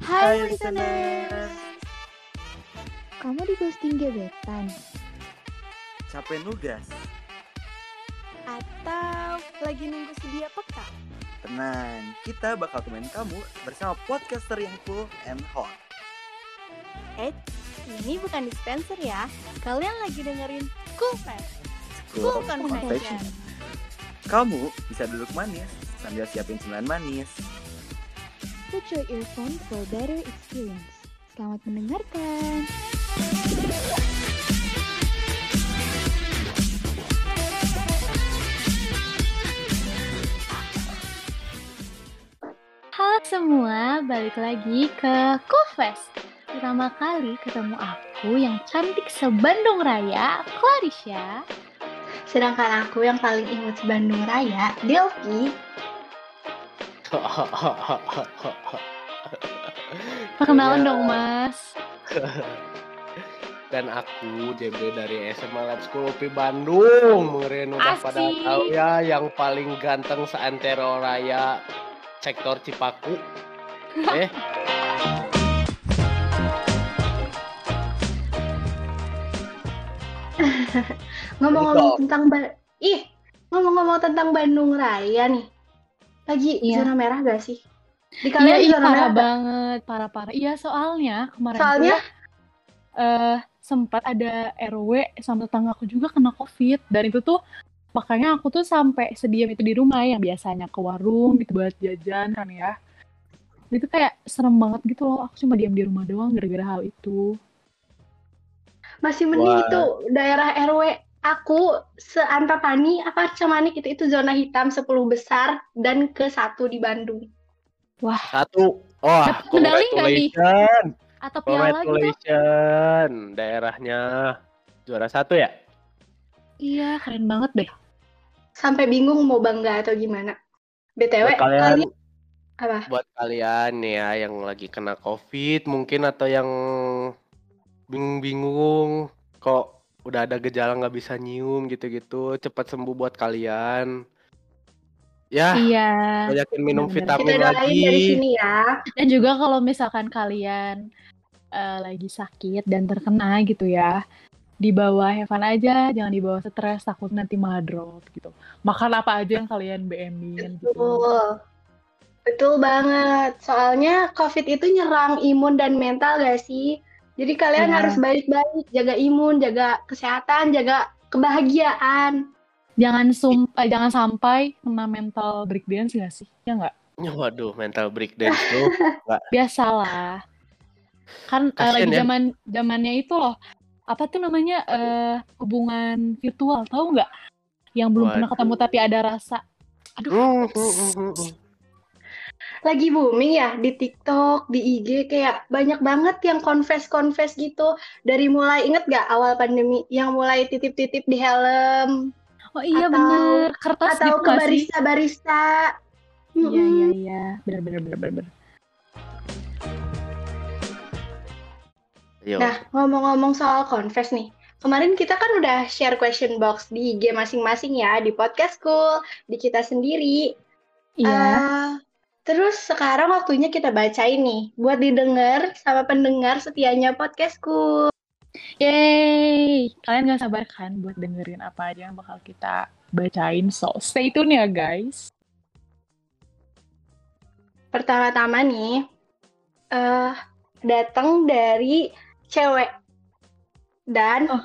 Hai listeners. Kamu di ghosting gebetan? Capek nugas? Atau lagi nunggu sedia peka? Tenang, kita bakal temenin kamu bersama podcaster yang cool and hot. Eh, ini bukan dispenser ya. Kalian lagi dengerin Cool Fest. Cool Conversation. Kamu bisa duduk manis sambil siapin cemilan manis. Put your earphone for better experience. Selamat mendengarkan. Halo semua, balik lagi ke Kufest. Pertama kali ketemu aku yang cantik se-Bandung Raya, Clarisha. Sedangkan aku yang paling imut Bandung Raya, Delphi. Perkenalan Iya. dong, Mas. Dan aku JB dari SMA Lab School UPI Bandung. Mungkin udah pada Asik. tahu ya yang paling ganteng seantero raya sektor Cipaku. Eh, Ngomong-ngomong tentang ba ih, ngomong-ngomong tentang Bandung Raya nih. Lagi Iya. zona merah gak sih? Di Iya, kalian iya zona parah merah banget, parah-parah. Iya, soalnya kemarin Soalnya tuh eh sempat ada RW sama tetanggaku juga kena COVID dan itu tuh makanya aku tuh sampai sediam itu di rumah yang biasanya ke warung gitu buat jajan kan ya. Itu kayak serem banget gitu loh. Aku cuma diam di rumah doang gara-gara hal itu. masih mending Wah. itu daerah RW aku seantapani apa Camanik itu itu zona hitam 10 besar dan ke satu di Bandung. satu. Wah, medali nggak nih? Atau piala gitu. Daerahnya juara satu ya? Iya, keren banget deh. Sampai bingung mau bangga atau gimana. BTW, Buat kalian kalian apa? buat kalian ya yang lagi kena covid mungkin atau yang bingung-bingung kok udah ada gejala nggak bisa nyium gitu-gitu cepat sembuh buat kalian ya Iya. banyakin minum. Kita vitamin dari lagi sini ya. Dan juga kalau misalkan kalian eh, lagi sakit dan terkena gitu ya, dibawa Heaven aja, jangan dibawa stres, takut nanti malah drop gitu. Makan apa aja yang kalian BM-in gitu. Betul. Betul banget. Soalnya COVID itu nyerang imun dan mental gak sih? Jadi kalian Iya. harus baik-baik, jaga imun, jaga kesehatan, jaga kebahagiaan. Jangan sum eh, jangan sampai kena mental breakdance gak sih? Ya nggak? waduh mental breakdance tuh Biasalah. Kan eh, Kasian lagi ya. zaman zamannya itu loh. Apa tuh namanya eh, hubungan virtual, tahu nggak? Yang belum pernah Waduh. ketemu tapi ada rasa. Aduh. Hmm, hmm, hmm, hmm. Lagi booming ya di TikTok, di IG kayak banyak banget yang confess-confess gitu. Dari mulai inget gak awal pandemi yang mulai titip-titip di helm Oh iya Atau- bener. Kertas atau gitu ke barista-barista. Iya iya iya, benar benar benar benar. benar. Yo. Nah, ngomong-ngomong soal confess nih. Kemarin kita kan udah share question box di IG masing-masing ya, di podcast school, di kita sendiri. Iya. Eh, terus sekarang waktunya kita bacain nih, buat didengar sama pendengar setianya podcast school. Yeay, kalian gak sabar kan buat dengerin apa aja yang bakal kita bacain. So, stay tune ya guys. Pertama-tama nih, eh datang dari cewek. Dan Oh.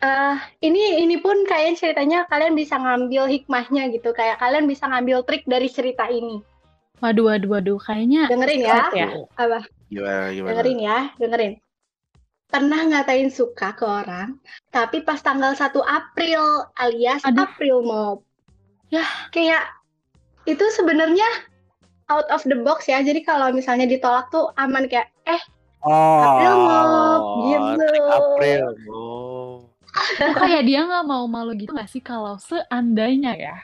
eh ini ini pun kalian ceritanya kalian bisa ngambil hikmahnya gitu, kayak kalian bisa ngambil trik dari cerita ini. Waduh, waduh, waduh, kayaknya Dengerin ya. ya. Apa? Gimana gimana? Dengerin ya, dengerin. Pernah ngatain suka ke orang, tapi pas tanggal 1 April alias Aduh. April Mop. Yah. Kayak itu sebenarnya out of the box ya. Jadi kalau misalnya ditolak tuh aman kayak eh Oh, April Mop, gitu. April. Oh. Kok kayak dia nggak mau malu gitu nggak sih kalau seandainya ya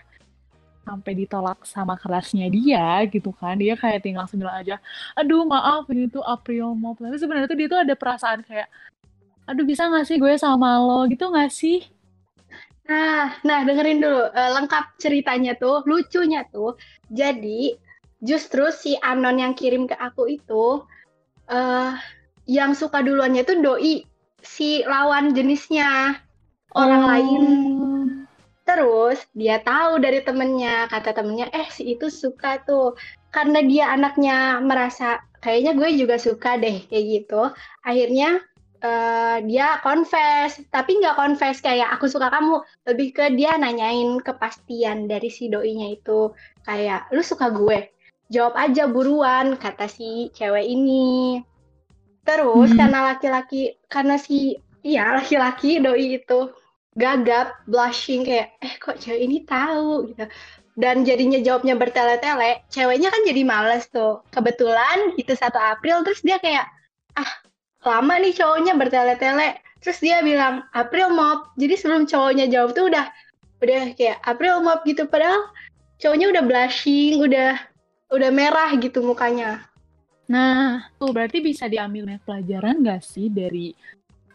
sampai ditolak sama kelasnya dia gitu kan dia kayak tinggal langsung bilang aja aduh maaf ini tuh April mau tapi sebenarnya tuh dia tuh ada perasaan kayak aduh bisa nggak sih gue sama lo gitu nggak sih Nah, nah dengerin dulu Eh, lengkap ceritanya tuh, lucunya tuh. Jadi justru si Anon yang kirim ke aku itu eh yang suka duluannya tuh doi si lawan jenisnya orang Oh. lain. Terus dia tahu dari temennya, kata temennya, eh si itu suka tuh. Karena dia anaknya merasa kayaknya gue juga suka deh kayak gitu. Akhirnya eh, dia confess, tapi nggak confess kayak aku suka kamu. Lebih ke dia nanyain kepastian dari si doinya itu. Kayak, lu suka gue? Jawab aja buruan, kata si cewek ini. Terus Hmm. karena laki-laki, karena si, iya laki-laki doi itu gagap, blushing kayak, eh kok cewek ini tahu gitu. Dan jadinya jawabnya bertele-tele, ceweknya kan jadi males tuh. Kebetulan itu 1 April, terus dia kayak, ah lama nih cowoknya bertele-tele. Terus dia bilang, April mop. Jadi sebelum cowoknya jawab tuh udah, udah kayak April mop gitu. Padahal cowoknya udah blushing, udah udah merah gitu mukanya. Nah, tuh berarti bisa diambil pelajaran gak sih dari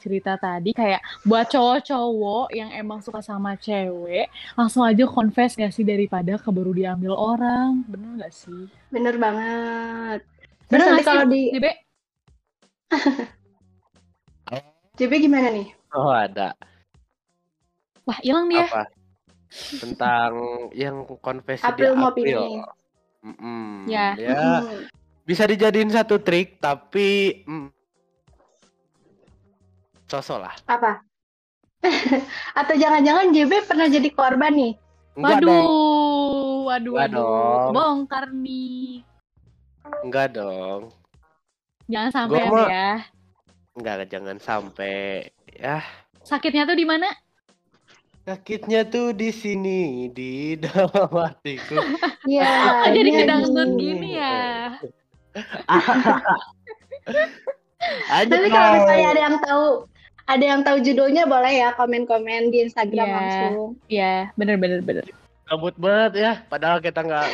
cerita tadi kayak buat cowok-cowok yang emang suka sama cewek langsung aja confess gak sih daripada keburu diambil orang bener gak sih Bener banget. Terus bener nanti gak kalau di Debe? JB gimana nih? Oh ada wah hilang dia apa? Tentang yang konversi April di April. ini. Mm-mm. Ya. Ya, Hmm. bisa dijadiin satu trik tapi mm, sosok lah. Apa? Atau jangan-jangan JB pernah jadi korban nih? Enggak waduh dong. waduh Enggak waduh dong. bongkar nih Enggak dong. jangan sampai Gua mah- ya Enggak, jangan sampai ya. sakitnya tuh di mana Sakitnya tuh di sini di dalam hatiku. Iya. Oh, jadi iya kedangdut nih. gini ya Tapi kalau misalnya ada yang tahu ada yang tahu judulnya boleh ya komen-komen di Instagram Iya. langsung. ya bener bener bener Gabut banget ya, padahal kita nggak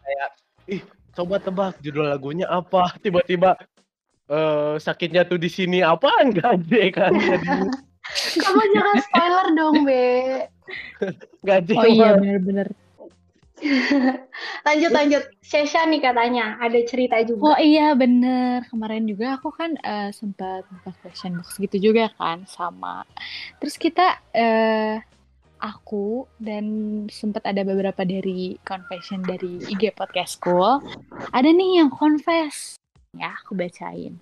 kayak ih coba tebak judul lagunya apa tiba-tiba eh sakitnya tuh di sini apa enggak deh kan jadi Kamu jangan spoiler dong, Be. gaji oh iya bener bener Lanjut lanjut. Sesha nih katanya ada cerita Oh juga. iya bener kemarin juga aku kan eh, sempat buka question box gitu juga kan sama terus kita eh aku dan sempat ada beberapa dari confession dari IG podcast school ada nih yang confess ya aku bacain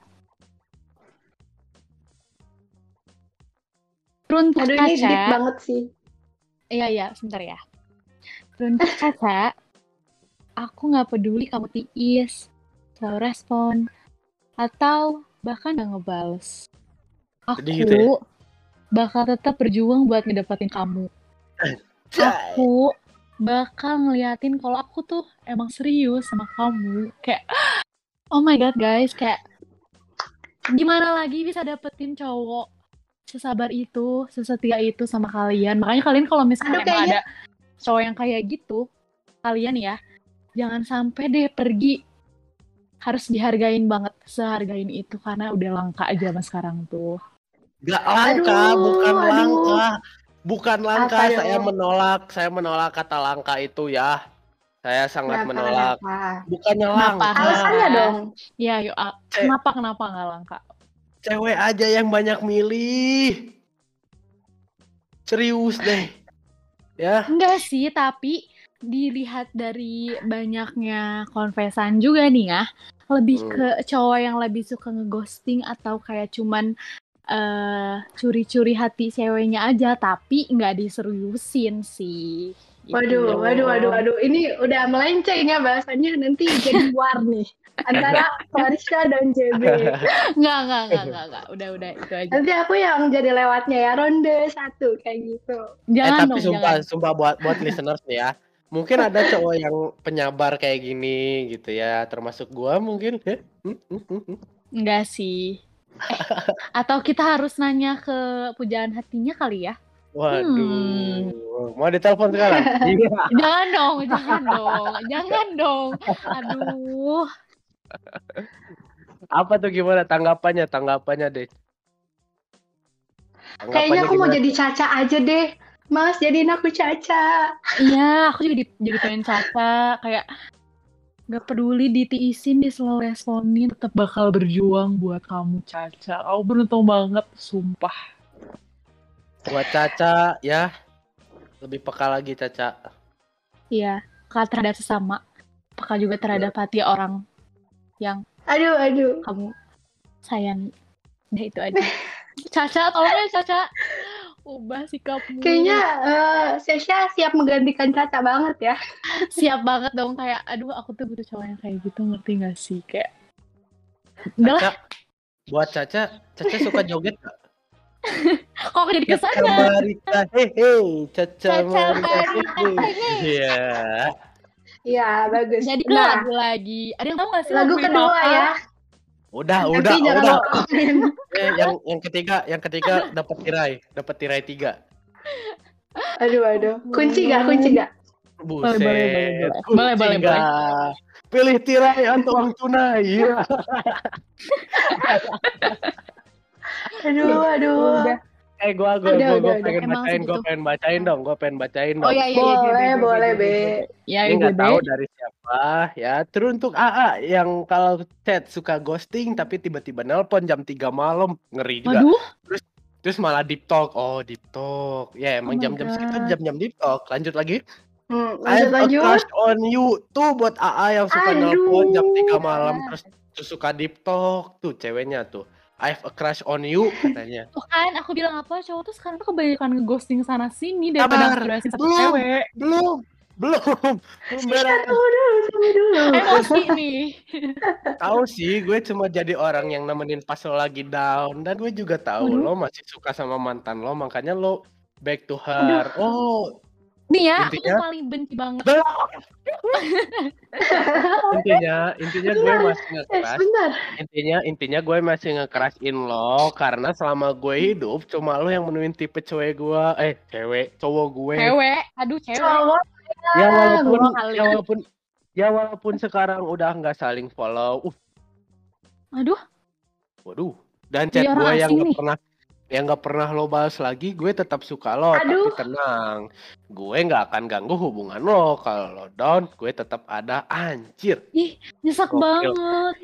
Teruntuk Aduh ini deep Caca, banget sih. iya iya sebentar ya. Teruntuk Caca, aku nggak peduli kamu tiis, selalu respon, atau bahkan nggak ngebales. Aku gitu ya? bakal tetap berjuang buat ngedapetin kamu. Aku bakal ngeliatin kalau aku tuh emang serius sama kamu. Kayak, oh my god guys, kayak gimana lagi bisa dapetin cowok sesabar itu, sesetia itu sama kalian. Makanya kalian kalau misalnya Aduh, emang kayaknya- ada cowok yang kayak gitu, kalian ya, jangan sampai deh pergi. Harus dihargain banget, sehargain itu karena udah langka aja mas sekarang tuh. nggak langka Aduh, bukan aduh. langka bukan langka Apa saya menolak saya menolak kata langka itu ya saya sangat Kenapa, menolak kenapa? bukannya Kenapa? langka Alasannya dong. Ya, yuk, ah, Eh. kenapa kenapa nggak langka? cewek aja yang banyak milih serius deh ya Enggak sih, tapi dilihat dari banyaknya konvesan juga nih ya, lebih Hmm. ke cowok yang lebih suka ngeghosting atau kayak cuman eh curi-curi hati ceweknya aja, tapi nggak diseriusin sih. Gitu. Waduh, waduh, waduh, waduh. Ini udah melenceng ya bahasanya. Nanti jadi war nih. Antara Farisha dan JB. Nggak, nggak, nggak, nggak, nggak. Udah, udah, itu aja. Nanti aku yang jadi lewatnya ya. Ronde satu kayak gitu. eh Jangan tapi dong, sumpah jangan. sumpah buat buat listeners nih ya mungkin ada cowok yang penyabar kayak gini gitu ya termasuk gua mungkin Hmm, hmm, hmm, hmm. Enggak sih. Eh, atau kita harus nanya ke pujaan hatinya kali ya? waduh Hmm. mau ditelepon sekarang iya Jangan dong, jangan dong, jangan dong. Aduh, apa tuh gimana tanggapannya tanggapannya deh Kayaknya aku mau gimana? jadi Caca aja deh. Mas, jadiin aku Caca. Iya, aku juga di- jadi pengen Caca. Kayak nggak peduli ditiisin, di slow responin, tetap bakal berjuang buat kamu Caca. Kamu beruntung banget, sumpah. Buat Caca ya lebih peka lagi Caca. Iya, peka terhadap sesama. Peka juga terhadap hati orang yang Aduh, aduh. kamu sayangi. Udah itu aja. Caca, tolong ya Caca. Ubah sikapmu. Kayaknya eh Sesha siap menggantikan Caca banget ya. siap banget dong kayak aduh aku tuh butuh cowok yang kayak gitu ngerti gak sih kayak Caca, buat Caca, Caca suka joget nggak? kok aku jadi Caca ke sana Marita, hehe, Caca Caca Marita. Iya. Iya, bagus. jadi Nah, lagu lagi ada yang tahu gak sih lagu lagunya kedua apa? ya. Udah, Nanti udah, jangan udah. Eh, yang yang ketiga, yang ketiga dapat tirai, dapat tirai tiga. Aduh, aduh. Kunci gak? Kunci gak? Buset. boleh, boleh, boleh. kunci Boleh, boleh, nggak? Pilih tirai atau uang tunai. Iya. Aduh, aduh. Udah. Eh, gua gua Udah, gua, udah, gua udah. pengen Emang bacain, gua segitu. pengen bacain dong, gua pengen bacain oh dong. ya ya ya Boleh, boleh, Be. ya Ini nggak tahu dari siapa ya. Teruntuk AA yang kalau chat suka ghosting tapi tiba-tiba nelpon jam 3 malam, ngeri juga. waduh Terus malah deep talk. Oh, deep talk. Ya, emang Oh my jam-jam segitu God. jam-jam deep talk. Lanjut lagi. Hmm, I have lanjut, a lanjut. crush on you tuh buat AA yang suka Aduh. nelpon jam 3 malam terus tuh suka deep talk tuh ceweknya tuh. I have a crush on you katanya. tuh kan aku bilang apa cowok tuh sekarang tuh kebanyakan ngeghosting sana sini daripada ngejelasin satu belum. cewek Belum, belum. Beres. tunggu dulu, tunggu dulu. emosi nih Tahu sih, gue cuma jadi orang yang nemenin pas lo lagi down dan gue juga tahu Waduh. lo masih suka sama mantan lo, makanya lo back to her. Oh, nih ya aku tuh Intinya- paling benci banget intinya intinya gue masih Eh, ngekeras. Intinya intinya gue masih ngekerasin lo karena selama gue hidup cuma lo yang menuin tipe cewek gue, eh cewek, cowok gue. cewek aduh cewek Cowok. Ya walaupun ya walaupun ya walaupun sekarang udah nggak saling follow. Uh, aduh waduh. Dan chat gue yang nggak pernah yang nggak pernah lo balas lagi, gue tetap suka lo. Aduh. Tapi tenang, gue nggak akan ganggu hubungan lo. Kalau lo down, gue tetap ada. Anjir. Nyesek Gokil. banget.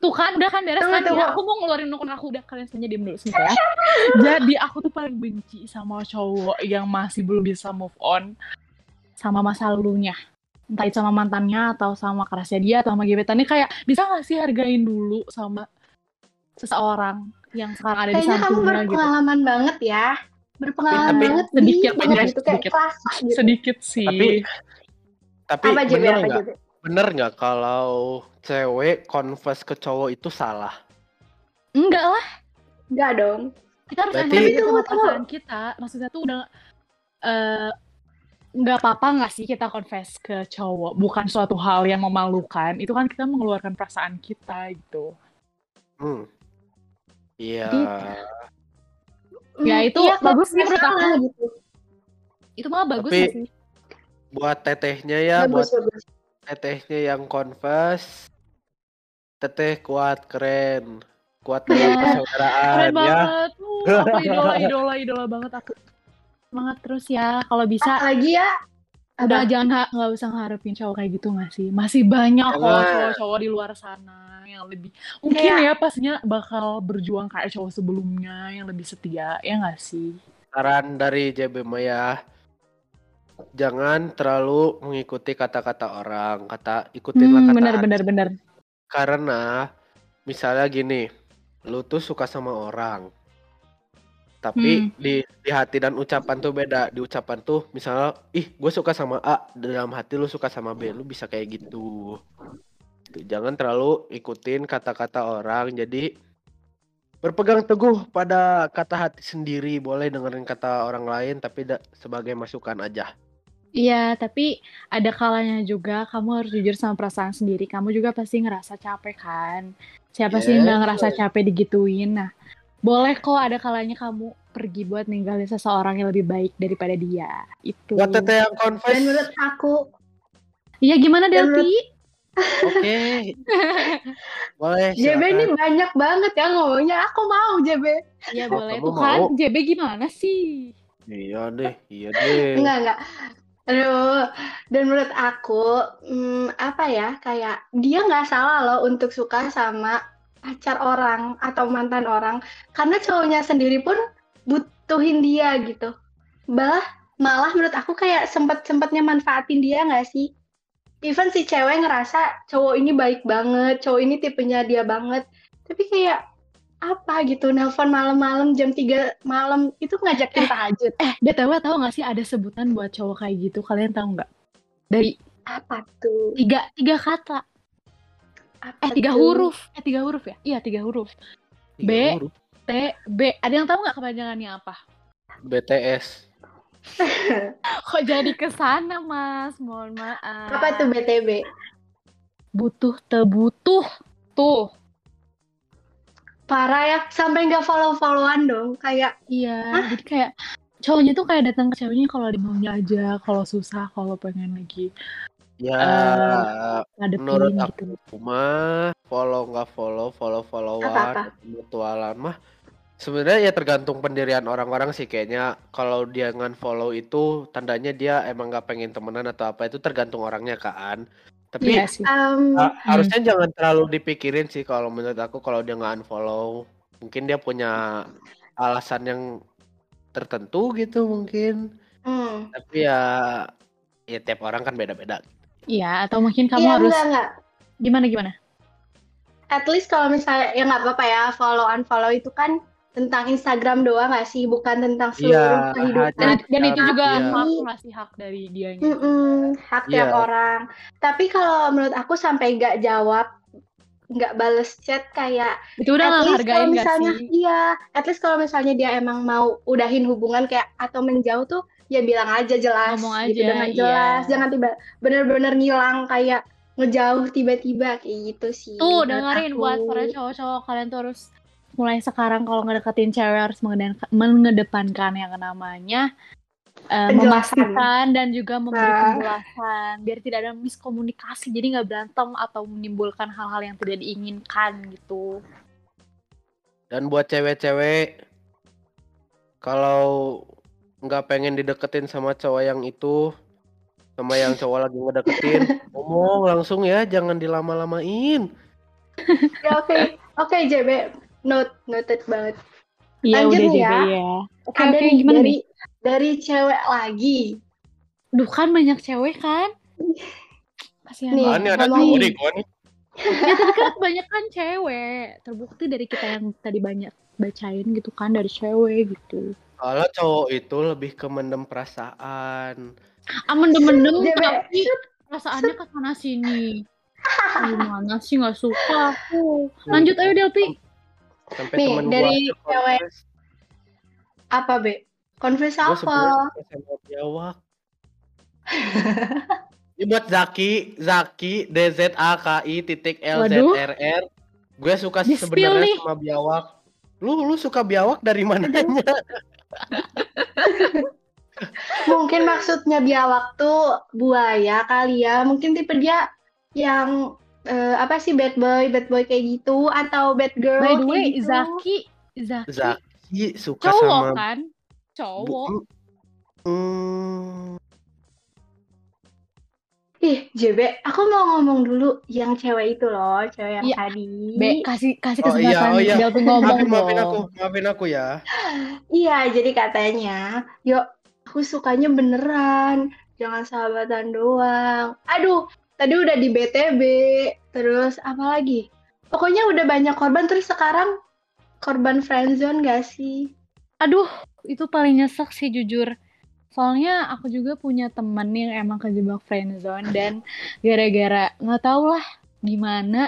Tuh kan, udah kan beres kan ya. Aku mau ngeluarin ukun aku udah kalian semuanya diem dulu sebentar ya. Jadi aku tuh paling benci sama cowok yang masih belum bisa move on sama masa lalunya. Entah itu sama mantannya atau sama kerasnya dia atau sama gebetannya kayak bisa gak sih hargain dulu sama seseorang yang sekarang ada di Kayaknya kamu gitu. berpengalaman banget ya. Berpengalaman Tapi- banget sedikit, banget sedikit, gitu kayak sedikit. kerasa gitu. Sedikit sih. Tapi- Tapi Apa JB bener nggak? Bener nggak kalau cewek confess ke cowok itu salah? Enggak lah, Enggak dong. kita harus Berarti- Tapi sama tunggu, kita. Maksudnya tuh udah eh nggak apa-apa nggak sih kita confess ke cowok bukan suatu hal yang memalukan itu kan kita mengeluarkan perasaan kita gitu Hmm. Iya. Ya, Hmm, itu iya, bagus sih menurut aku. gitu. itu malah bagus Tapi- sih Buat tetehnya ya, buat Bagus, bagus. tetehnya yang confess. Teteh kuat, keren. Kuat Iya. dalam persaudaraan keren ya. banget uh, aku idola idola idola banget aku semangat terus ya kalau bisa Lagi ya. Apa? jangan nggak usah ngarepin cowok kayak gitu nggak sih masih banyak kok Jangan. cowok-cowok di luar sana yang lebih mungkin Kayak- ya pastinya bakal berjuang kayak cowok sebelumnya yang lebih setia ya nggak sih Saran dari JB Maya. Jangan terlalu mengikuti kata-kata orang. Kata ikutinlah hmm, kata bener hati. bener bener Karena misalnya gini, lu tuh suka sama orang. Tapi Hmm. di di hati dan ucapan tuh beda. Di ucapan tuh misalnya, ih, gue suka sama A, dalam hati lu suka sama B, lu bisa kayak gitu. Tuh, jangan terlalu ikutin kata-kata orang. Jadi berpegang teguh pada kata hati sendiri. Boleh dengerin kata orang lain, tapi da- sebagai masukan aja. Iya, tapi ada kalanya juga kamu harus jujur sama perasaan sendiri. Kamu juga pasti ngerasa capek kan? Siapa sih yang ngerasa capek digituin? Nah, boleh kok ada kalanya kamu pergi buat ninggalin seseorang yang lebih baik daripada dia. Itu. Buat teteh yang Dan confess, menurut aku, Iya, gimana Dan Delpi? oke. Boleh. JB ini banyak banget ya ngomongnya. Aku mau JB. Iya, Oh, boleh. kamu Tuh kan, mau? JB gimana sih? Iya deh, iya deh. Enggak, enggak. Aduh, dan menurut aku, hmm, apa ya, kayak dia nggak salah loh untuk suka sama pacar orang atau mantan orang, karena cowoknya sendiri pun butuhin dia gitu. Malah, malah menurut aku kayak sempet-sempetnya manfaatin dia nggak sih? Even si cewek ngerasa cowok ini baik banget, cowok ini tipenya dia banget, tapi kayak apa gitu nelpon malam-malam jam 3 malam itu ngajakin tahajud Eh, BTW tahu nggak sih ada sebutan buat cowok kayak gitu? Kalian tahu nggak? Dari apa tuh tiga tiga kata, apa eh tiga tuh? huruf, eh tiga huruf ya? Iya tiga huruf. Tiga B. huruf. T B. Ada yang tahu nggak kepanjangannya apa? BTS. Kok jadi ke sana, Mas? Mohon maaf. apa tuh BTB Butuh tebutuh tuh. parah ya sampai nggak follow followan dong kayak Iya, jadi kayak cowoknya tuh kayak datang ke ceweknya kalau maunya aja, kalau susah, kalau pengen lagi Ya, ngadepin menurut gitu. aku mah follow nggak follow, follow followan, mutualan mah sebenarnya ya tergantung pendirian orang-orang sih kayaknya kalau dia ngan follow itu tandanya dia emang nggak pengen temenan atau apa itu tergantung orangnya kan. Tapi Iya sih. um, Ha- harusnya jangan terlalu dipikirin sih kalau menurut aku kalau dia nggak unfollow mungkin dia punya alasan yang tertentu gitu mungkin hmm. tapi ya ya tiap orang kan beda-beda Iya, atau mungkin kamu iya harus enggak enggak gimana gimana? at least kalau misalnya ya nggak apa-apa ya follow unfollow itu kan tentang Instagram doang nggak sih bukan tentang seluruh Iya, kehidupan Dan, hati- dan itu juga Iya. hak ngasih hak dari dianya. Mm-mm, hak tiap Iya. orang. Tapi kalau menurut aku sampai nggak jawab, nggak bales chat kayak Itu udah at nggak least hargain kalau misalnya sih? iya, at least kalau misalnya dia emang mau udahin hubungan kayak atau menjauh tuh ya bilang aja jelas Ngomong gitu aja, dengan iya. jelas, jangan tiba bener-bener ngilang kayak ngejauh tiba-tiba kayak gitu sih. Tuh dengerin aku. buat para cowok-cowok kalian tuh harus mulai sekarang kalau ngedeketin cewek harus mengedepankan yang namanya eh, Penjelasan. memastikan dan juga memberi Nah. penjelasan biar tidak ada miskomunikasi jadi nggak berantem atau menimbulkan hal-hal yang tidak diinginkan gitu. Dan buat cewek-cewek kalau nggak pengen dideketin sama cowok yang itu sama yang cowok lagi ngedeketin ngomong langsung ya jangan dilama-lamain Ya oke, oke JB, note noted banget. Iya Lanjut udah nih JB ya. ya. Oke Ada nih gimana dari nih? dari cewek lagi. Duh kan banyak cewek kan? Kasihan Nih, ini ada cowok nih gua nih Ya tapi kan banyak kan cewek. Terbukti dari kita yang tadi banyak bacain gitu kan dari cewek gitu. Kalau cowok itu lebih ke mendem perasaan Ah mendem-mendem tapi perasaannya ke sana sini. Gimana sih nggak suka aku. Lanjut ayo Delpi. sampai Nih, temen dari cewek. Apa be? Confess gue apa? biawak ini buat Zaki Zaki D Z A K I titik L Z. R R gue suka Di-spill sebenarnya sama biawak lu lu suka biawak dari mananya Mungkin maksudnya biawak tuh buaya kali ya. Mungkin tipe dia yang eh, apa sih bad boy, bad boy kayak gitu atau bad girl By the way, gitu. Zaki, Zaki Zaki suka cowok sama kan? Cowok. Bu- Hmm, Ih, JB, aku mau ngomong dulu yang cewek itu loh, cewek yang Iya. tadi. Be, kasih kasih Oh, iya, kesempatan oh, iya. Delpi ngomong maafin maafin aku maafin aku ya Iya, jadi katanya, yuk aku sukanya beneran, jangan sahabatan doang. Aduh, tadi udah di BTB, terus apa lagi? Pokoknya udah banyak korban, terus sekarang korban friendzone gak sih? Aduh, itu paling nyesek sih jujur. Soalnya aku juga punya temen yang emang kejebak friendzone dan gara-gara nggak tahu lah gimana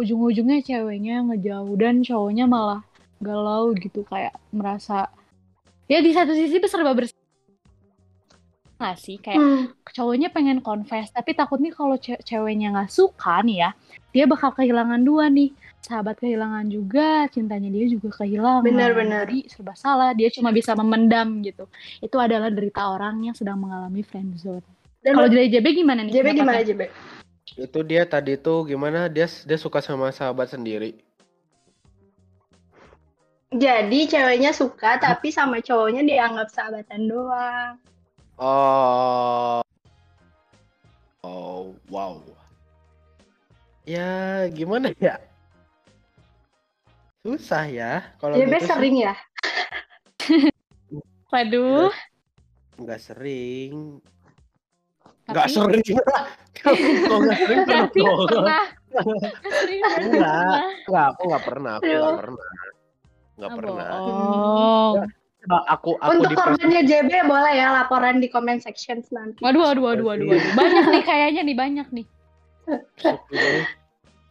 ujung-ujungnya ceweknya ngejauh dan cowoknya malah galau gitu kayak merasa ya di satu sisi serba bersih nggak sih? Kayak Hmm, cowoknya pengen confess tapi takutnya kalau ce- ceweknya nggak suka nih ya dia bakal kehilangan dua nih sahabat kehilangan juga cintanya dia juga kehilangan Benar-benar. jadi serba salah dia cuma bisa memendam gitu itu adalah derita orang yang sedang mengalami friendzone dan kalau dari JB gimana nih JB gimana? JB? itu dia tadi tuh gimana dia dia suka sama sahabat sendiri Jadi ceweknya suka tapi sama cowoknya dianggap sahabatan doang. Oh. Oh, wow. Ya, gimana ya? Susah ya kalau JB gitu sering ya? Waduh. Nggak sering. Tapi- Nggak sering. Kok nggak sering Berarti pernah? Berarti Enggak. pernah. Nggak, aku nggak pernah. Aku nggak Aduh. pernah. Nggak Ah, pernah. bohong. Coba Aku aku Untuk korbannya JB boleh ya laporan di comment section nanti. Waduh, waduh, waduh, waduh, waduh. Banyak nih kayaknya nih, banyak nih.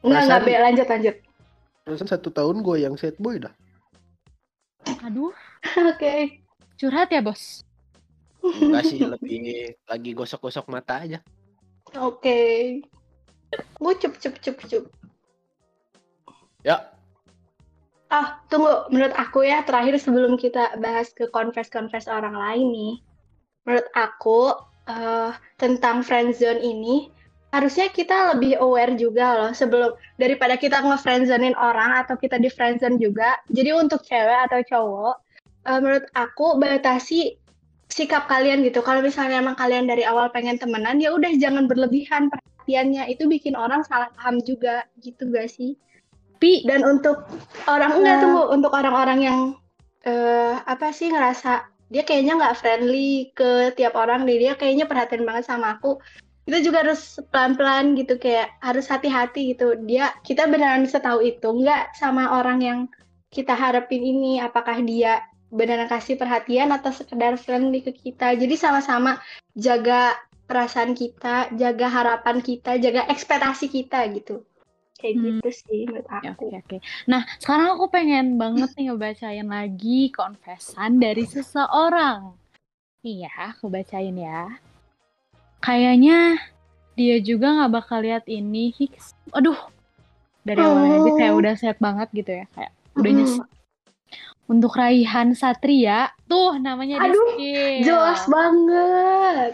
Enggak, enggak. Lanjut, lanjut. Terusan satu tahun gue yang set boy dah. Aduh, Oke. curhat ya, Bos. Enggak sih, lebih lagi gosok-gosok mata aja. Oke. Gue cup, cup, cup, cup. Ya, Ah, tunggu. Menurut aku ya, terakhir sebelum kita bahas ke confess-confess orang lain nih. Menurut aku, eh, tentang friendzone ini, harusnya kita lebih aware juga loh sebelum daripada kita nge-friendzonein orang atau kita di friendzone juga. Jadi untuk cewek atau cowok, eh, menurut aku batasi sikap kalian gitu. Kalau misalnya emang kalian dari awal pengen temenan, ya udah jangan berlebihan perhatiannya. Itu bikin orang salah paham juga, gitu gak sih? Tapi, Dan untuk orang enggak tunggu untuk orang-orang yang eh, apa sih ngerasa dia kayaknya nggak friendly ke tiap orang deh dia kayaknya perhatian banget sama aku kita juga harus pelan-pelan gitu kayak harus hati-hati gitu dia kita beneran bisa tahu itu nggak sama orang yang kita harapin ini apakah dia beneran kasih perhatian atau sekedar friendly ke kita jadi sama-sama jaga perasaan kita jaga harapan kita jaga ekspektasi kita gitu kayak Hmm. gitu sih menurut Ya, aku Oke, oke. Nah, sekarang aku pengen banget nih ngebacain lagi confessan dari seseorang. Iya, aku bacain ya. Kayaknya dia juga nggak bakal lihat ini. Hiks. Aduh, dari awalnya aja kayak Oh. udah set banget gitu ya, kayak udah Mm-mm. nyesek. Untuk Raihan Satria, tuh namanya di Aduh, skill. Jelas banget.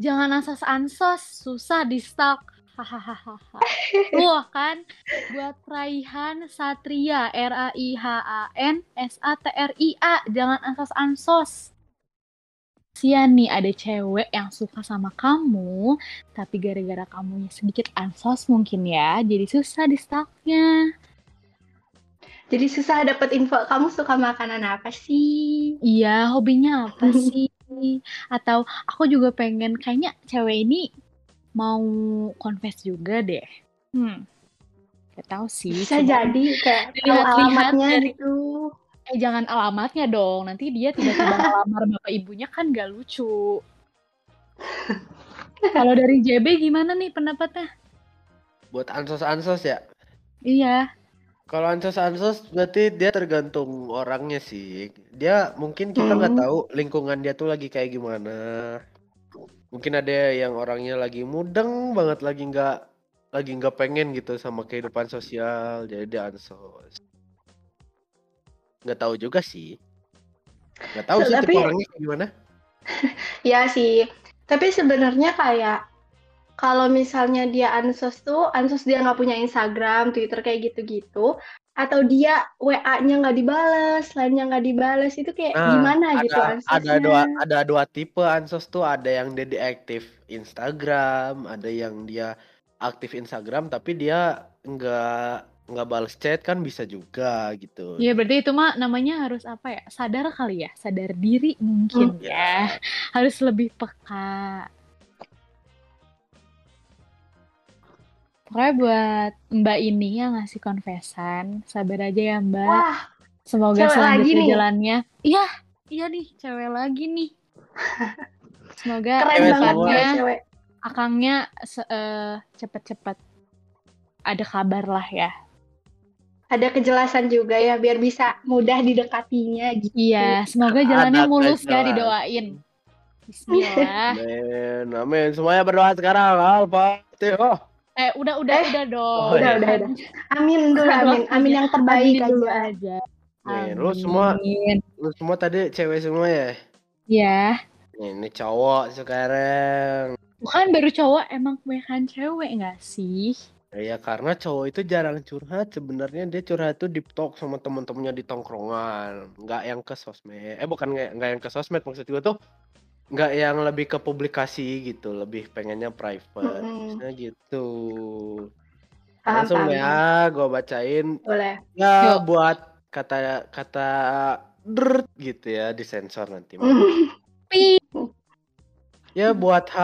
Jangan asas ansos, susah di stalk. Hahaha. Tuh kan, buat Raihan Satria, R A I H A N S A T R I A, jangan asas ansos. Sian nih ada cewek yang suka sama kamu, tapi gara-gara kamunya sedikit ansos mungkin ya, jadi susah di stalknya. Jadi susah dapet info kamu suka makanan apa sih? Iya, hobinya apa sih? Atau aku juga pengen kayaknya cewek ini mau confess juga deh. Hmm. Gak tahu sih. Bisa jadi kayak alamatnya dari- gitu. Eh jangan alamatnya dong. Nanti dia tiba-tiba ngelamar bapak ibunya kan gak lucu. Kalau dari JB gimana nih pendapatnya? buat ansos-ansos ya. Iya. Kalau ansos-ansos berarti dia tergantung orangnya sih. Dia mungkin kita nggak Hmm. tahu lingkungan dia tuh lagi kayak gimana. Mungkin ada yang orangnya lagi mudeng banget lagi nggak lagi nggak pengen gitu sama kehidupan sosial jadi dia ansos. Nggak tahu juga sih. Nggak tahu sih tipe Tapi- orangnya gimana. Ya sih. Tapi sebenarnya kayak kalau misalnya dia ansos tuh, ansos dia nggak punya Instagram, Twitter kayak gitu-gitu, atau dia WA-nya nggak dibales, lainnya nggak dibales, itu kayak Nah, gimana gitu ada ansosnya? ada dua ada dua tipe ansos tuh ada yang dia deaktif Instagram ada yang dia aktif Instagram tapi dia nggak nggak balas chat kan bisa juga gitu Ya berarti itu mah namanya harus apa ya? Sadar kali ya, sadar diri mungkin Hmm, ya. Harus lebih peka. Pokoknya buat Mbak ini yang ngasih confessan, sabar aja ya Mbak. Wah, Semoga selanjutnya nih. jalannya. Iya, iya nih, cewek lagi nih. Semoga keren banget ya cewek. akangnya eh, cepet-cepet ada kabar lah ya. Ada kejelasan juga ya, biar bisa mudah didekatinya gitu. Iya, semoga jalannya Ada mulus ya didoain. Bismillah. amin amin semuanya berdoa sekarang al-fatihah eh, udah udah Eh, udah dong. oh, udah, iya. udah, udah. Amin dulu, amin. Amin yang terbaik Aminin dulu aja. nih lu semua Amin. lu semua tadi cewek semua ya Ya, nih, ini cowok sekarang bukan baru cowok, emang kebanyakan cewek nggak sih? Ya karena cowok itu jarang curhat sebenarnya dia curhat tuh deep talk sama temen-temennya di tongkrongan nggak yang ke sosmed eh bukan nggak nggak yang ke sosmed maksud gue tuh nggak yang lebih ke publikasi gitu lebih pengennya private Mm-mm. Maksudnya gitu Paham, langsung paham. ya gue bacain Boleh. ya Yuk. buat kata kata dert gitu ya disensor nanti Pi. ya buat H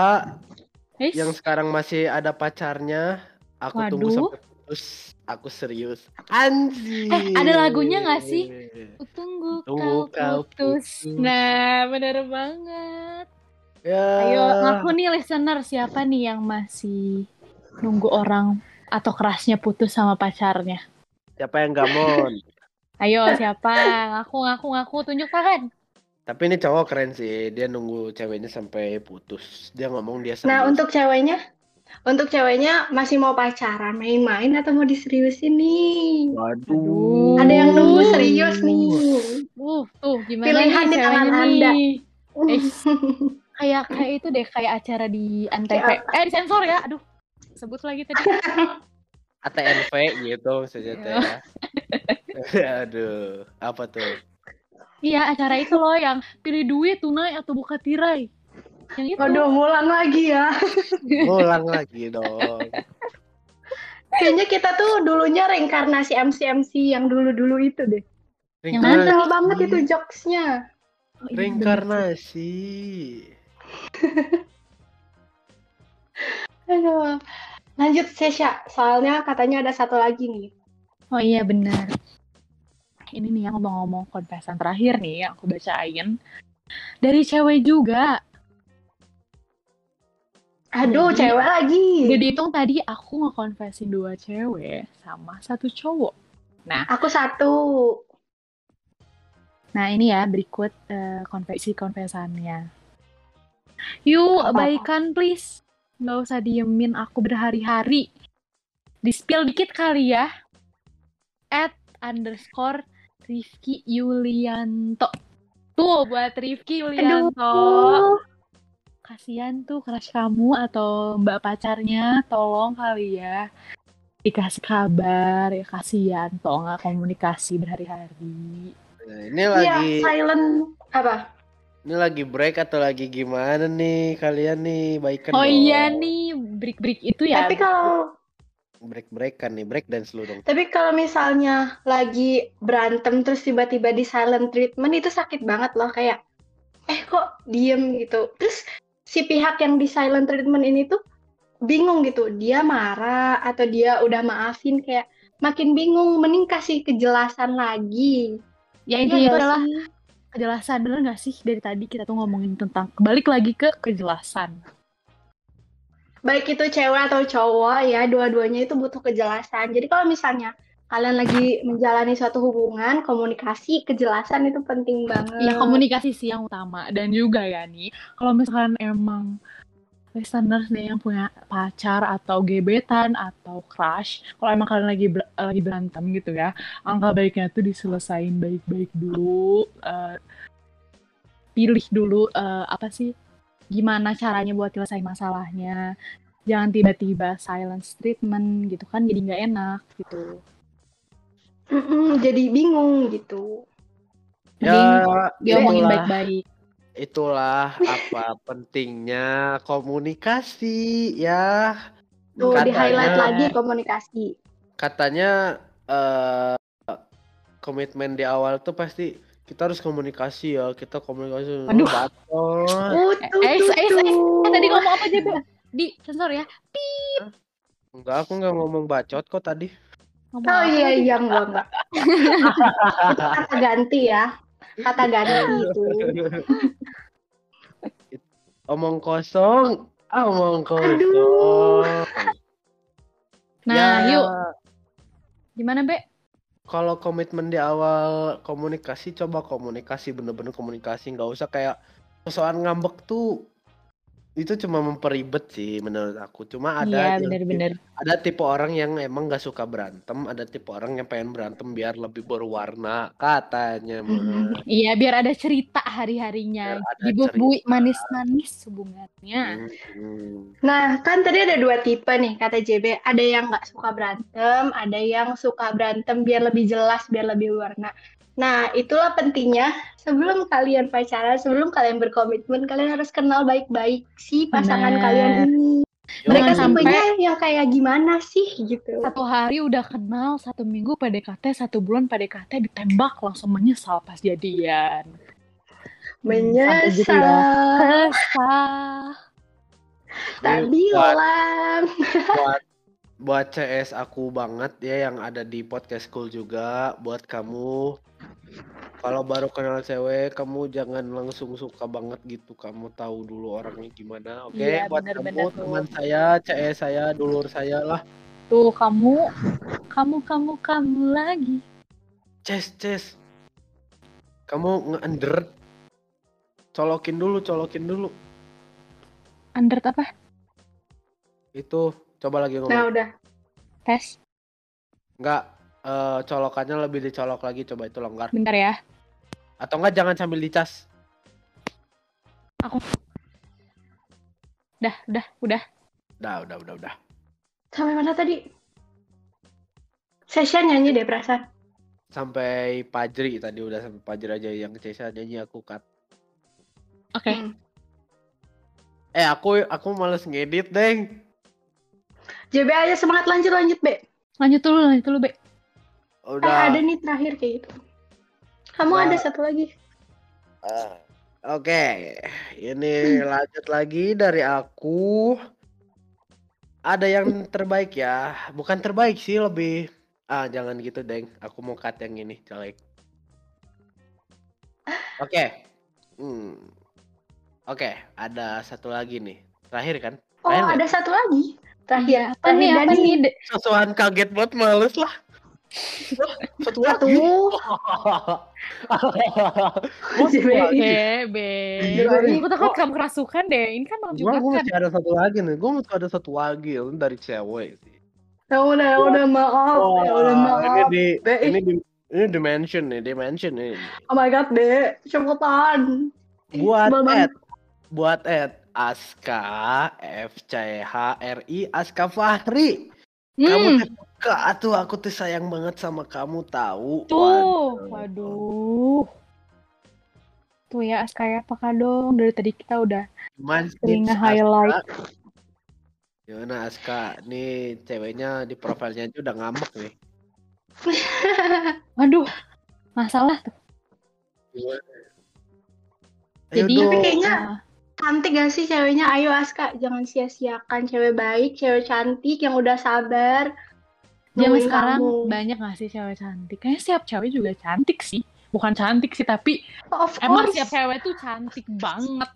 yang sekarang masih ada pacarnya aku tunggu Waduh. sampai putus aku serius anjir Eh, ada lagunya nggak sih? Aku tunggu Tunggu kau kau putus. putus. Nah, bener banget. ya Ayo, ngaku nih listener siapa nih yang masih nunggu orang atau kerasnya putus sama pacarnya? siapa yang gak mon Ayo, siapa? Ngaku, ngaku, ngaku, tunjuk tangan. tapi ini cowok keren sih dia nunggu ceweknya sampai putus dia ngomong dia serius Nah, untuk ceweknya, untuk ceweknya masih mau pacaran, main-main atau mau diseriusin nih? waduh Ada yang nunggu serius nih. Uh, tuh gimana Pilihan nih di tangan ceweknya Anda. nih? Eh, kayak kayak itu deh, kayak acara di Antv. Eh, di sensor ya. Aduh, sebut lagi tadi. ATNV gitu teh ya. aduh apa tuh Iya, acara itu loh yang pilih duit tunai atau buka tirai. Yang itu. Waduh, ngulang lagi ya. ulang lagi dong Kayaknya kita tuh dulunya reinkarnasi MC-MC yang dulu-dulu itu deh. Yang mana? Banget itu jokesnya. Oh, iya, reinkarnasi Aduh. Lanjut Sesha, soalnya katanya ada satu lagi nih. Oh iya benar. Ini nih yang ngomong-ngomong confession terakhir nih yang aku bacain. Dari cewek juga. Aduh, Jadi- cewek lagi. Jadi hitung tadi aku ngekonfesin dua cewek sama satu cowok. Aku satu. Nah ini ya berikut eh, konfesi konfesannya. Yuk Apa-apa? baikan please. Nggak usah diemin aku berhari-hari. Di spill dikit kali ya. At underscore Rifki Yulianto. Tuh buat Rifki Yulianto. Aduh. Kasihan tuh crush kamu atau mbak pacarnya. Tolong kali ya. Dikasih kabar ya kasihan. Toh nggak komunikasi berhari-hari. Nah, ini Iya, lagi silent apa? ini lagi break atau lagi gimana nih kalian nih baikan Oh dong. iya nih, break-break itu ya. Tapi kalau break breakan nih break dance lu dong tapi kalau misalnya lagi berantem terus tiba-tiba di silent treatment itu sakit banget loh kayak eh kok diem gitu. Terus si pihak yang di silent treatment ini tuh bingung gitu. Dia marah atau dia udah maafin kayak makin bingung mending kasih kejelasan lagi. Ya Iya itu nggak adalah sih? kejelasan. Bener nggak sih dari tadi kita tuh ngomongin tentang balik lagi ke kejelasan. baik itu cewek atau cowok ya dua-duanya itu butuh kejelasan jadi kalau misalnya kalian lagi menjalani suatu hubungan komunikasi kejelasan itu penting banget. Ya komunikasi sih yang utama. Dan juga ya nih kalau misalkan emang listeners nih yang punya pacar atau gebetan atau crush kalau emang kalian lagi ber- lagi berantem gitu ya angka baiknya tuh diselesain baik-baik dulu eh, pilih dulu eh, apa sih gimana caranya buat selesai masalahnya. Jangan tiba-tiba silence treatment gitu kan jadi nggak enak gitu Mm-mm, jadi bingung gitu. Ya diomongin itulah. Baik-baik. Itulah apa pentingnya komunikasi ya. Tuh di highlight Katanya- lagi komunikasi. Katanya eh komitmen di awal tuh pasti kita harus komunikasi ya. Kita komunikasi Aduh. uh, tuh, eh, tuh, eh, eh. Eh, tadi ngomong apa aja di sensor ya. Enggak aku nggak ngomong bacot kok tadi ngomong oh iya iya enggak enggak. Kata ganti ya. Kata ganti itu. Omong kosong. Ah, omong kosong. Aduh. nah Ya, yuk. Gimana Be? kalau komitmen di awal komunikasi coba komunikasi bener-bener komunikasi. Nggak usah kayak persoalan ngambek tuh itu cuma memperibet sih menurut aku. Cuma ada Iya, yang bener-bener. ada tipe orang yang emang gak suka berantem, ada tipe orang yang pengen berantem biar lebih berwarna katanya mah. Iya, biar ada cerita hari-harinya. Biar ada Dibubui cerita. manis-manis hubungannya. Hmm. Nah, kan tadi ada dua tipe nih kata JB. Ada yang nggak suka berantem, ada yang suka berantem biar lebih jelas, biar lebih warna. Nah, itulah pentingnya sebelum kalian pacaran, sebelum kalian berkomitmen, kalian harus kenal baik-baik si pasangan Benar. kalian ini. Mereka Jangan sampai- tipenya yang kayak gimana sih gitu. Satu hari udah kenal, satu minggu PDKT, satu bulan PDKT ditembak langsung menyesal pas jadian. sampai gitu ya. Menyesal, tak Ini buat- CS aku banget ya yang ada di podcast school juga buat kamu. Kalau baru kenal cewek kamu jangan langsung suka banget gitu kamu tahu dulu orangnya gimana oke? Iya, buat bener-bener kamu tuh. teman saya CS saya dulur saya lah. Tuh kamu, kamu, kamu, kamu lagi. Ces Ces. Kamu nge-under. Colokin dulu colokin dulu. Under apa? itu coba lagi ngomong Nah, udah. Tes. Enggak, eh, colokannya lebih dicolok lagi coba itu longgar. Bentar ya. Atau enggak jangan sambil dicas. Udah, udah, udah. Udah, udah, udah, udah. Sampai mana tadi? Session nyanyi deh perasaan. Sampai Pajri tadi udah sampai Pajri aja yang Cesa nyanyi aku cut. Oke. Hmm. Eh, aku aku males ngedit, Deng. JB aja semangat lanjut lanjut, Be. Lanjut dulu, lanjut dulu, Be. Eh, Udah. ada nih terakhir kayak gitu. Kamu Nah. ada satu lagi. Ah, Oke, ini lanjut lagi dari aku. Ada yang terbaik ya, bukan terbaik sih lebih. Ah, jangan gitu, Deng. Aku mau cut yang ini, jelek. Oke. Hmm. Oke, ada satu lagi nih. Terakhir kan? Oh, Terakhir ada satu lagi. Terakhir. Iya, apa nih, apa nih? Sesuatu kaget banget males lah. Satu lagi. Satu. Be. Gimana? Aku takut kamu kerasukan deh. Ini kan malam juga gua kan. masih ada satu lagi nih. Gua masih ada satu lagi ini dari cewek sih. Ya udah, ya udah maaf. Ya udah Wah, maaf. ini di ini di ini dimension nih, dimension nih. Oh my god, Be. Cepetan. Buat. Ed, buat Ed, Aska F C H R I Aska Fahri. Kamu Hmm, tuh suka tuh aku tuh sayang banget sama kamu tahu. tuh. Waduh. Waduh. Tuh ya, Askaya apakah dong? Dari tadi kita udah sering Aska? nge-highlight. Gimana Aska? Nih ceweknya di profilnya aja udah ngambek nih. Waduh, masalah tuh. Gimana? Jadi, Ayo Tapi dong. kayaknya Ah, cantik gak sih ceweknya? Ayo Aska, jangan sia-siakan cewek baik, cewek cantik yang udah sabar. zaman nungguin sekarang kamu. banyak gak sih cewek cantik? Kayaknya setiap cewek juga cantik sih. Bukan cantik sih, tapi Oh, of emang course. setiap cewek tuh cantik banget.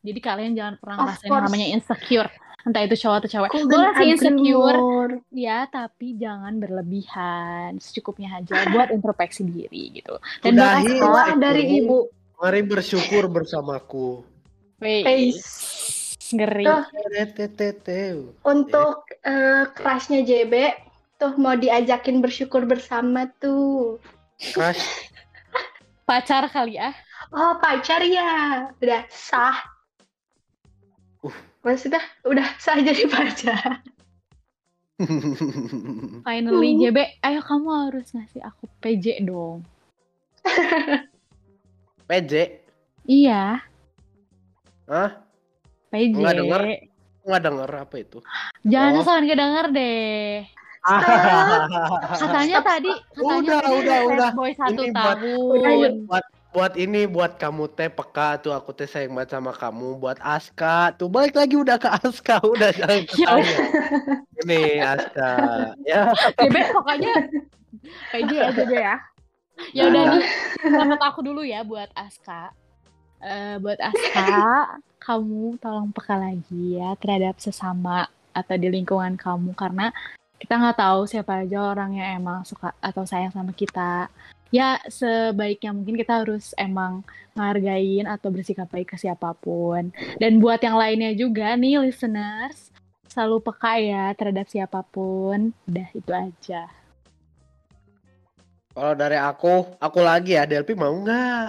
Jadi kalian jangan pernah ngerasain namanya insecure. Entah itu cowok atau cewek. Boleh sih insecure, more. ya tapi jangan berlebihan. Secukupnya aja buat introspeksi diri gitu. Dan buat Udahi dari ibu. Mari bersyukur bersamaku. Wih, ngeri. Tuh. Untuk eh, kerasnya JB, tuh mau diajakin bersyukur bersama tuh. Crush. Pacar kali ya. Oh, pacar ya. Udah sah. Uh. Maksudnya udah sah jadi pacar. Finally Uh. JB, ayo kamu harus ngasih aku PJ dong. PJ. Iya, Hah? PJ. Nggak denger. Nggak denger apa itu? Jangan Oh. asal nggak denger deh. Katanya Stop, tadi, katanya Udah, tadi udah, udah. boy satu Ini buat- tahun. buat ini buat kamu teh peka tuh aku teh sayang banget sama kamu buat Aska tuh balik lagi udah ke Aska udah jangan ke Ya saya. ini Aska ya JB pokoknya PJ aja deh ya. Ya udah nih, selamat aku dulu ya buat Aska. Eh, buat Aska, kamu tolong peka lagi ya terhadap sesama atau di lingkungan kamu. Karena kita nggak tahu siapa aja orang yang emang suka atau sayang sama kita. Ya sebaiknya mungkin kita harus emang ngargain atau bersikap baik ke siapa pun. Dan buat yang lainnya juga nih listeners selalu peka ya terhadap siapa pun. Udah itu aja. Kalau dari aku, aku lagi ya, Delpi mau nggak?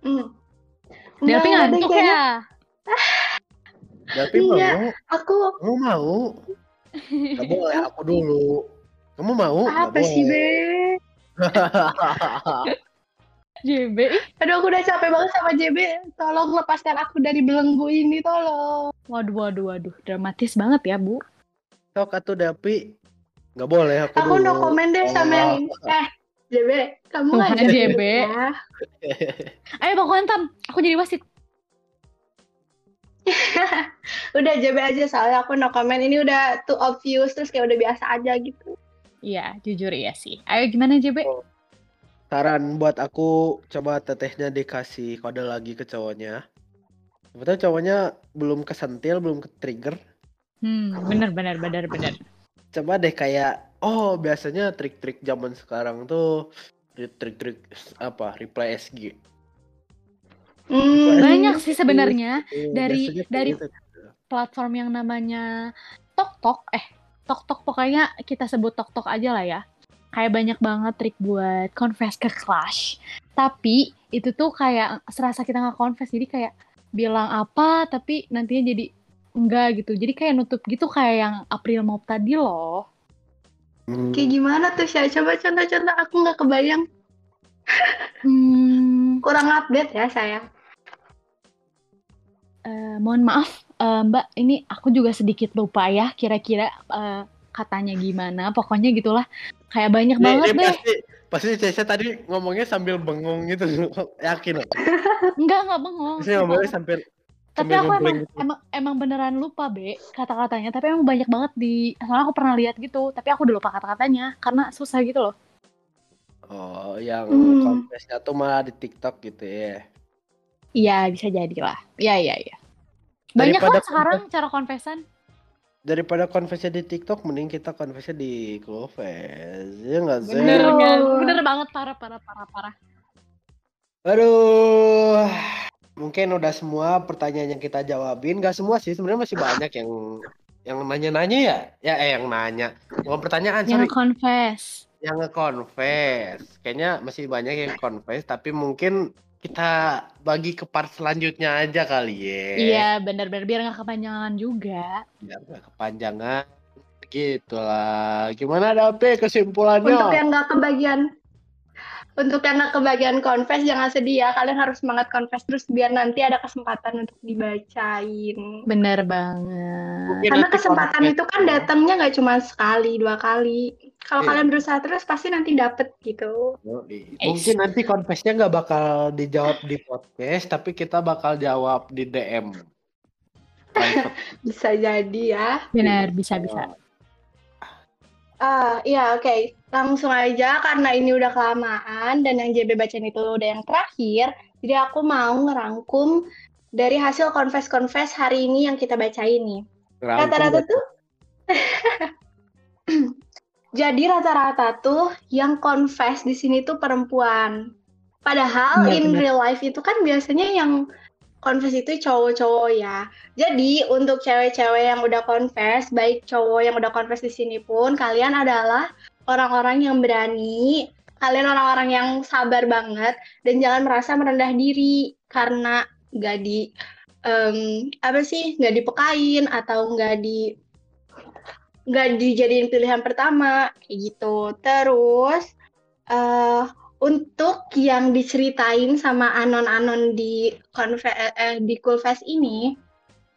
Hmm. Delpi Nggak, ngantuk kayaknya ya Delpi Iya. mau? Aku Kamu mau? Gak boleh, aku dulu. Kamu mau? Apa sih. Be? JB Aduh, aku udah capek banget sama JB. Tolong lepaskan aku dari belenggu ini, tolong. waduh waduh waduh dramatis banget ya bu Sok atuh Delpi. Nggak boleh, aku, Aku dulu. no komen deh sama yang. Eh, JB, kamu Wah, ngajak JB. ya. ayo bang Kontam aku jadi wasit Udah JB aja soalnya aku no comment. Ini udah too obvious terus kayak udah biasa aja gitu. iya jujur ya sih ayo gimana JB Saran buat aku, coba tetehnya dikasih kode lagi ke cowoknya. Sebetulnya cowoknya belum kesentil, belum ke trigger. hmm bener bener bener bener Coba deh kayak, oh biasanya trik-trik zaman sekarang tuh trik-trik apa reply SG. Hmm. banyak sih sebenarnya Eh, Dari- dari- gitu. platform yang namanya TokTok eh TokTok pokoknya kita sebut TokTok aja lah ya kayak banyak banget trik buat confess ke crush tapi itu tuh kayak serasa kita nggak confess jadi kayak bilang apa tapi nantinya jadi enggak gitu jadi kayak nutup gitu kayak yang April Mop tadi loh Hmm. Kayak gimana tuh, Syah? Coba contoh-contoh. Aku nggak kebayang. hmm, Kurang update ya, saya. eh, mohon maaf eh, Mbak ini aku juga sedikit lupa ya kira-kira eh, katanya gimana pokoknya gitulah kayak banyak Nih, banget nih deh pasti pasti tadi ngomongnya sambil bengong gitu yakin loh. enggak enggak bengong Pasti ngomongnya sambil tapi aku emang gitu. emang emang beneran lupa be kata-katanya tapi emang banyak banget di soalnya aku pernah lihat gitu tapi aku udah lupa kata-katanya karena susah gitu loh Oh, yang Hmm. confessnya tuh malah di TikTok gitu ya. iya bisa jadi lah iya iya iya banyak Daripada lah sekarang cara confessan Daripada confessnya di TikTok, mending kita confessnya di Clovers. Ya nggak sih? bener bener banget parah parah parah parah Aduh, mungkin udah semua pertanyaan yang kita jawabin. Gak semua sih, sebenarnya masih banyak yang yang nanya-nanya ya. Ya, eh yang nanya. Bukan pertanyaan, yang sorry. confess Yang nge-confess. Kayaknya masih banyak yang confess, tapi mungkin kita bagi ke part selanjutnya aja kali ya. iya bener-bener biar nggak kepanjangan juga Biar nggak kepanjangan. Gitu lah. Gimana Dape kesimpulannya? Untuk yang nggak kebagian untuk yang nggak kebagian confess jangan sedih ya kalian harus semangat confess terus biar nanti ada kesempatan untuk dibacain bener banget Mungkin karena nanti kesempatan itu kan tuh. datangnya nggak cuma sekali dua kali kalau Iya. kalian berusaha terus pasti nanti dapet gitu. Eh, Mungkin nanti confessnya nggak bakal dijawab di podcast, tapi kita bakal jawab di DM. Bisa jadi ya bener bisa bisa Ah, iya oke. Langsung aja karena ini udah kelamaan dan yang JB bacain itu udah yang terakhir. Jadi aku mau ngerangkum dari hasil confess-confess hari ini yang kita bacain nih. Rata-rata tuh Jadi rata-rata tuh yang confess di sini tuh perempuan. Padahal Iya, in benar. real life itu kan biasanya yang confess itu cowok-cowok ya. Jadi untuk cewek-cewek yang udah confess, baik cowok yang udah confess di sini pun, kalian adalah orang-orang yang berani, kalian orang-orang yang sabar banget, dan jangan merasa merendah diri karena nggak di em, apa sih nggak dipekain atau nggak di nggak dijadiin pilihan pertama kayak gitu. Terus eh untuk yang diceritain sama anon-anon di konfe eh, di ini,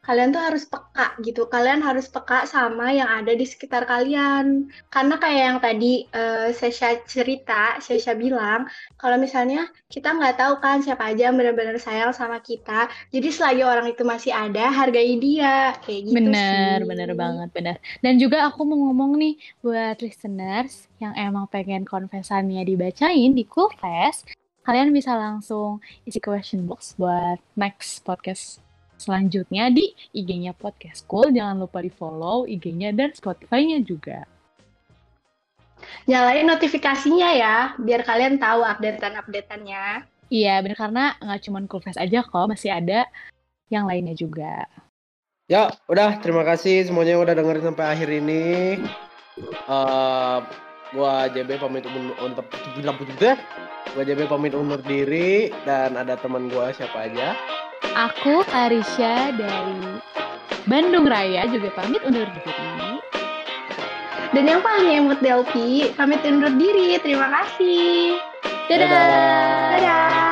kalian tuh harus peka gitu. Kalian harus peka sama yang ada di sekitar kalian. Karena kayak yang tadi eh, Sesha cerita, Sesha bilang, kalau misalnya kita nggak tahu kan siapa aja yang benar-benar sayang sama kita. Jadi selagi orang itu masih ada, hargai dia. Kayak gitu Bener, sih. bener banget, bener. Dan juga aku mau ngomong nih buat listeners yang emang pengen konfesannya dibacain di Cool Fest, kalian bisa langsung isi question box buat next podcast selanjutnya di IG-nya Podcast Cool. Jangan lupa di follow IG-nya dan Spotify-nya juga. nyalain notifikasinya ya, biar kalian tahu updatean-updateannya. Iya, bener karena nggak cuma Coolfest aja kok, masih ada yang lainnya juga. Ya, udah terima kasih semuanya yang udah dengerin sampai akhir ini. Eh gua JB pamit undur untuk Gua JB pamit undur diri dan ada teman gua siapa aja. Aku Arisha dari Bandung Raya juga pamit undur diri. Dan yang paling emot Delpi, pamit undur diri. Terima kasih. Dadah. Dadah. Dadah.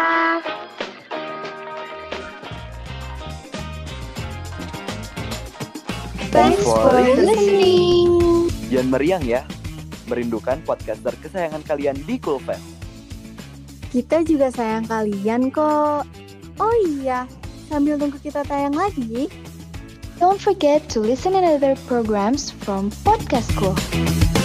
Thanks for listening. Jangan meriang ya. Merindukan podcaster kesayangan kalian di Coolfest. Kita juga sayang kalian kok. Oh iya, sambil tunggu kita tayang lagi, Don't forget to listen another programs from Podcast School.